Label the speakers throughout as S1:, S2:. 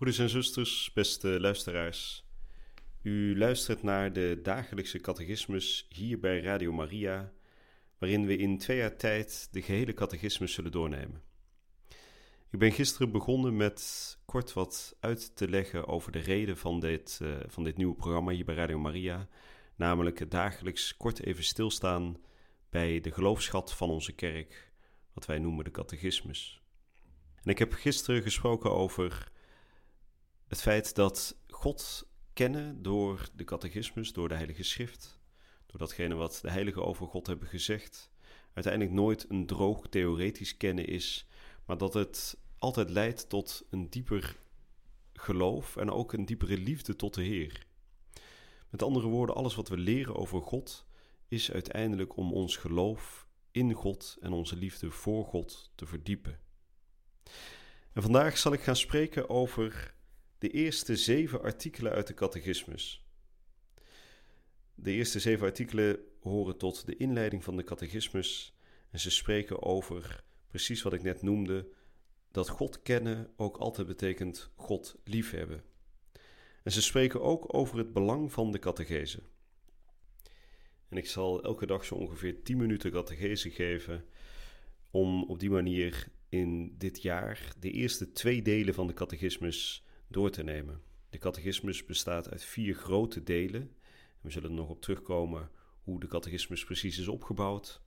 S1: Broeders en zusters, beste luisteraars. U luistert naar de dagelijkse catechismus hier bij Radio Maria, waarin we in twee jaar tijd de gehele catechismus zullen doornemen. Ik ben gisteren begonnen met kort wat uit te leggen over de reden van dit, uh, van dit nieuwe programma hier bij Radio Maria, namelijk het dagelijks kort even stilstaan bij de geloofschat van onze kerk, wat wij noemen de catechismus. En ik heb gisteren gesproken over het feit dat God kennen door de catechismus, door de Heilige Schrift, door datgene wat de heiligen over God hebben gezegd, uiteindelijk nooit een droog theoretisch kennen is, maar dat het altijd leidt tot een dieper geloof en ook een diepere liefde tot de Heer. Met andere woorden, alles wat we leren over God is uiteindelijk om ons geloof in God en onze liefde voor God te verdiepen. En vandaag zal ik gaan spreken over de eerste zeven artikelen uit de catechismus. De eerste zeven artikelen horen tot de inleiding van de catechismus en ze spreken over precies wat ik net noemde, dat God kennen ook altijd betekent God liefhebben. En ze spreken ook over het belang van de catechese. En ik zal elke dag zo ongeveer 10 minuten catechese geven om op die manier in dit jaar de eerste twee delen van de catechismus door te nemen. De catechismus bestaat uit vier grote delen. We zullen er nog op terugkomen hoe de catechismus precies is opgebouwd.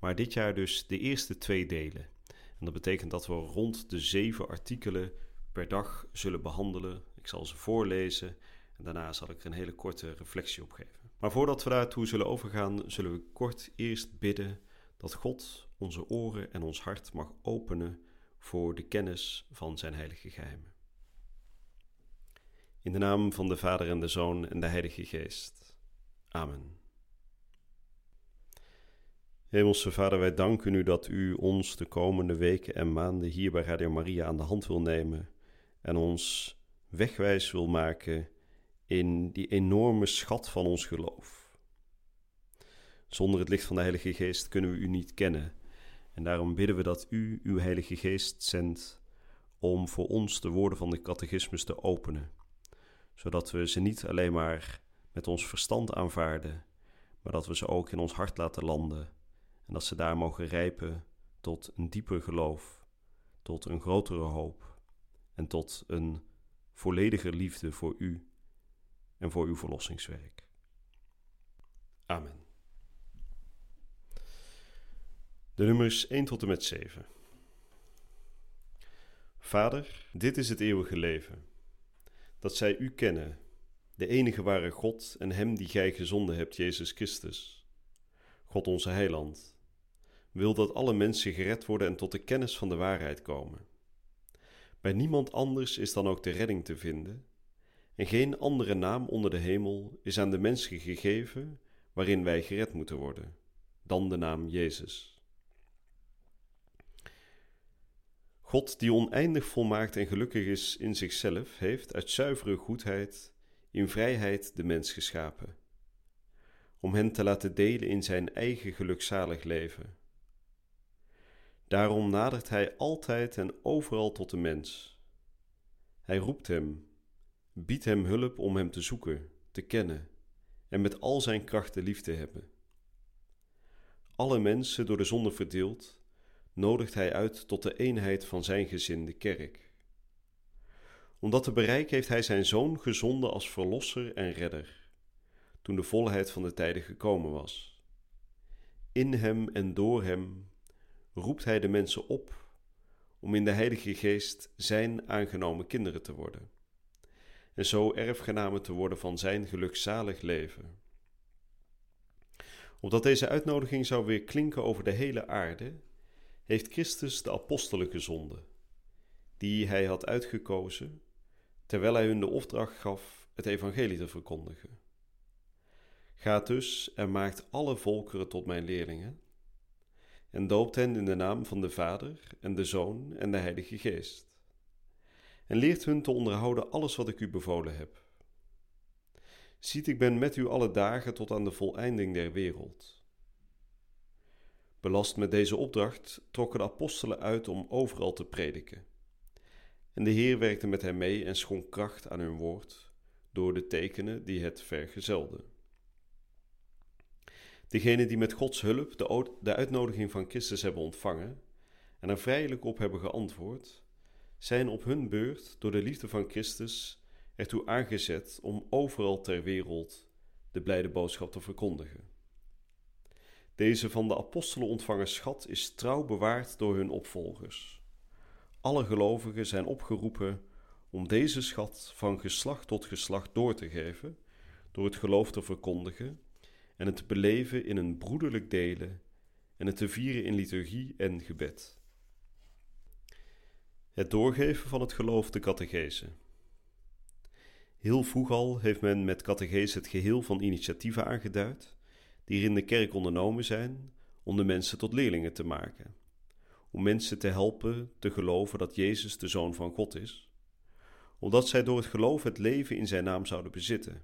S1: Maar dit jaar dus de eerste twee delen. En dat betekent dat we rond de zeven artikelen per dag zullen behandelen. Ik zal ze voorlezen en daarna zal ik er een hele korte reflectie op geven. Maar voordat we daartoe zullen overgaan, zullen we kort eerst bidden dat God onze oren en ons hart mag openen voor de kennis van zijn heilige geheimen. In de naam van de Vader en de Zoon en de Heilige Geest. Amen. Hemelse Vader, wij danken u dat u ons de komende weken en maanden hier bij Radio Maria aan de hand wil nemen en ons wegwijs wil maken in die enorme schat van ons geloof. Zonder het licht van de Heilige Geest kunnen we u niet kennen en daarom bidden we dat u uw Heilige Geest zendt om voor ons de woorden van de catechismus te openen zodat we ze niet alleen maar met ons verstand aanvaarden, maar dat we ze ook in ons hart laten landen en dat ze daar mogen rijpen tot een dieper geloof, tot een grotere hoop en tot een vollediger liefde voor U en voor uw verlossingswerk. Amen. De nummers 1 tot en met 7. Vader, dit is het eeuwige leven dat zij u kennen, de enige ware God en Hem die gij gezonden hebt, Jezus Christus. God onze Heiland, wil dat alle mensen gered worden en tot de kennis van de waarheid komen. Bij niemand anders is dan ook de redding te vinden, en geen andere naam onder de hemel is aan de mensen gegeven waarin wij gered moeten worden, dan de naam Jezus. God, die oneindig volmaakt en gelukkig is in zichzelf, heeft uit zuivere goedheid in vrijheid de mens geschapen, om hen te laten delen in zijn eigen gelukzalig leven. Daarom nadert hij altijd en overal tot de mens. Hij roept hem, biedt hem hulp om hem te zoeken, te kennen en met al zijn krachten lief te hebben. Alle mensen door de zonde verdeeld, nodigt hij uit tot de eenheid van zijn gezin, de kerk. Om dat te bereiken heeft hij zijn zoon gezonden als verlosser en redder, toen de volheid van de tijden gekomen was. In hem en door hem roept hij de mensen op om in de Heilige Geest zijn aangenomen kinderen te worden, en zo erfgenamen te worden van zijn gelukzalig leven. Opdat deze uitnodiging zou weer klinken over de hele aarde, heeft Christus de apostelen gezonden, die hij had uitgekozen, terwijl hij hun de opdracht gaf het evangelie te verkondigen. Ga dus en maakt alle volkeren tot mijn leerlingen, en doopt hen in de naam van de Vader en de Zoon en de Heilige Geest, en leert hun te onderhouden alles wat ik u bevolen heb. Ziet, ik ben met u alle dagen tot aan de voleinding der wereld. Belast met deze opdracht trokken de apostelen uit om overal te prediken. En de Heer werkte met hen mee en schonk kracht aan hun woord door de tekenen die het vergezelden. Degenen die met Gods hulp de, de uitnodiging van Christus hebben ontvangen en er vrijelijk op hebben geantwoord, zijn op hun beurt door de liefde van Christus ertoe aangezet om overal ter wereld de blijde boodschap te verkondigen. Deze van de apostelen ontvangen schat is trouw bewaard door hun opvolgers. Alle gelovigen zijn opgeroepen om deze schat van geslacht tot geslacht door te geven, door het geloof te verkondigen en het te beleven in een broederlijk delen en het te vieren in liturgie en gebed. Het doorgeven van het geloof de catechese. Heel vroeg al heeft men met catechese het geheel van initiatieven aangeduid, die er in de kerk ondernomen zijn om de mensen tot leerlingen te maken, om mensen te helpen te geloven dat Jezus de Zoon van God is, omdat zij door het geloof het leven in Zijn naam zouden bezitten,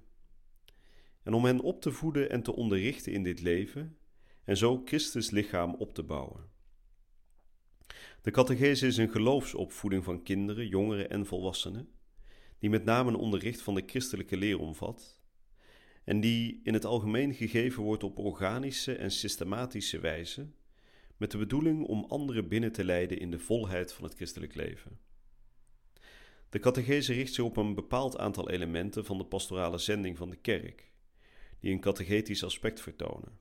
S1: en om hen op te voeden en te onderrichten in dit leven en zo Christus lichaam op te bouwen. De catechese is een geloofsopvoeding van kinderen, jongeren en volwassenen, die met name een onderricht van de christelijke leer omvat en die in het algemeen gegeven wordt op organische en systematische wijze, met de bedoeling om anderen binnen te leiden in de volheid van het christelijk leven. De catechese richt zich op een bepaald aantal elementen van de pastorale zending van de kerk, die een catechetisch aspect vertonen.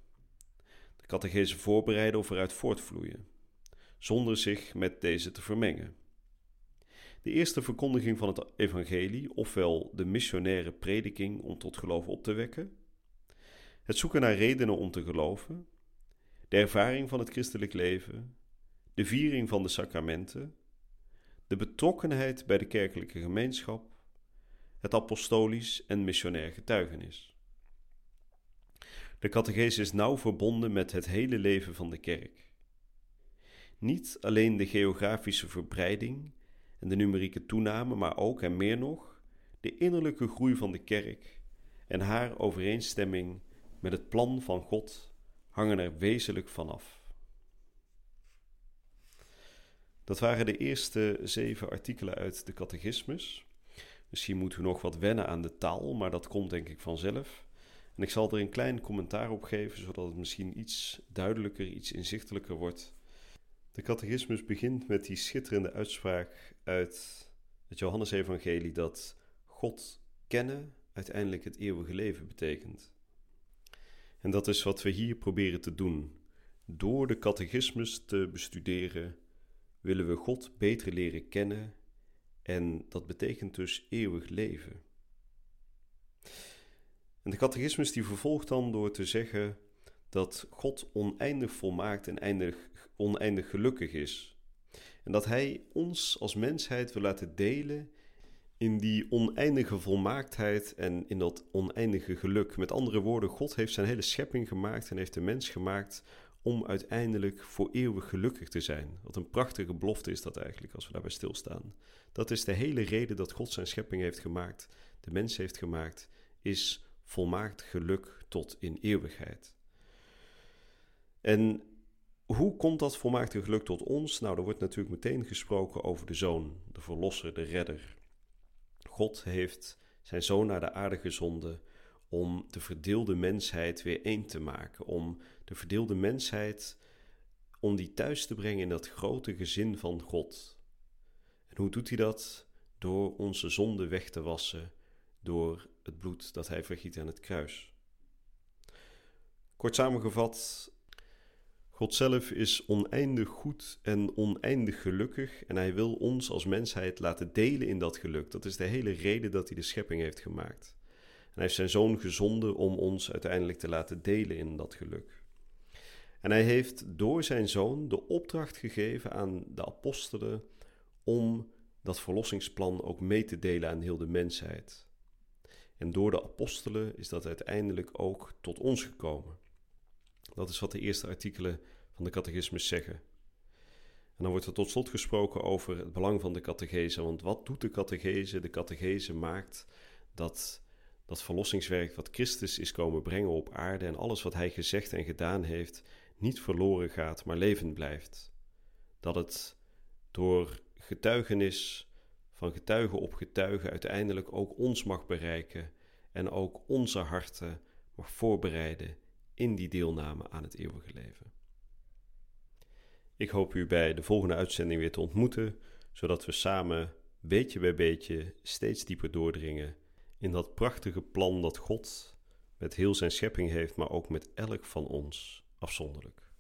S1: De catechese voorbereiden of eruit voortvloeien zonder zich met deze te vermengen. De eerste verkondiging van het evangelie, ofwel de missionaire prediking om tot geloof op te wekken, het zoeken naar redenen om te geloven, de ervaring van het christelijk leven, de viering van de sacramenten, de betrokkenheid bij de kerkelijke gemeenschap, het apostolisch en missionair getuigenis. De catechese is nauw verbonden met het hele leven van de kerk. Niet alleen de geografische verbreiding en de numerieke toename, maar ook en meer nog de innerlijke groei van de kerk en haar overeenstemming met het plan van God hangen er wezenlijk vanaf. Dat waren de eerste zeven artikelen uit de catechismus. Misschien moeten we nog wat wennen aan de taal, maar dat komt denk ik vanzelf. En ik zal er een klein commentaar op geven, zodat het misschien iets duidelijker, iets inzichtelijker wordt de catechismus begint met die schitterende uitspraak uit het Johannesevangelie dat God kennen uiteindelijk het eeuwige leven betekent. En dat is wat we hier proberen te doen. Door de catechismus te bestuderen willen we God beter leren kennen en dat betekent dus eeuwig leven. En de catechismus die vervolgt dan door te zeggen dat God oneindig volmaakt en eindig, oneindig gelukkig is. En dat Hij ons als mensheid wil laten delen in die oneindige volmaaktheid en in dat oneindige geluk. Met andere woorden, God heeft zijn hele schepping gemaakt en heeft de mens gemaakt om uiteindelijk voor eeuwig gelukkig te zijn. Wat een prachtige belofte is dat eigenlijk als we daarbij stilstaan. Dat is de hele reden dat God zijn schepping heeft gemaakt, de mens heeft gemaakt, is volmaakt geluk tot in eeuwigheid. En hoe komt dat volmaakte geluk tot ons? Nou, er wordt natuurlijk meteen gesproken over de zoon, de verlosser, de redder. God heeft zijn zoon naar de aarde gezonden om de verdeelde mensheid weer één te maken, om de verdeelde mensheid om die thuis te brengen in dat grote gezin van God. En hoe doet hij dat? Door onze zonde weg te wassen, door het bloed dat hij vergiet aan het kruis. Kort samengevat, God zelf is oneindig goed en oneindig gelukkig en hij wil ons als mensheid laten delen in dat geluk. Dat is de hele reden dat hij de schepping heeft gemaakt. En hij heeft zijn zoon gezonden om ons uiteindelijk te laten delen in dat geluk. En hij heeft door zijn zoon de opdracht gegeven aan de apostelen om dat verlossingsplan ook mee te delen aan heel de mensheid. En door de apostelen is dat uiteindelijk ook tot ons gekomen. Dat is wat de eerste artikelen van de catechismus zeggen. En dan wordt er tot slot gesproken over het belang van de catechese. Want wat doet de catechese? De catechese maakt dat dat verlossingswerk wat Christus is komen brengen op aarde en alles wat hij gezegd en gedaan heeft, niet verloren gaat, maar levend blijft. Dat het door getuigenis van getuige op getuige uiteindelijk ook ons mag bereiken en ook onze harten mag voorbereiden in die deelname aan het eeuwige leven. Ik hoop u bij de volgende uitzending weer te ontmoeten, zodat we samen beetje bij beetje steeds dieper doordringen in dat prachtige plan dat God met heel zijn schepping heeft, maar ook met elk van ons afzonderlijk.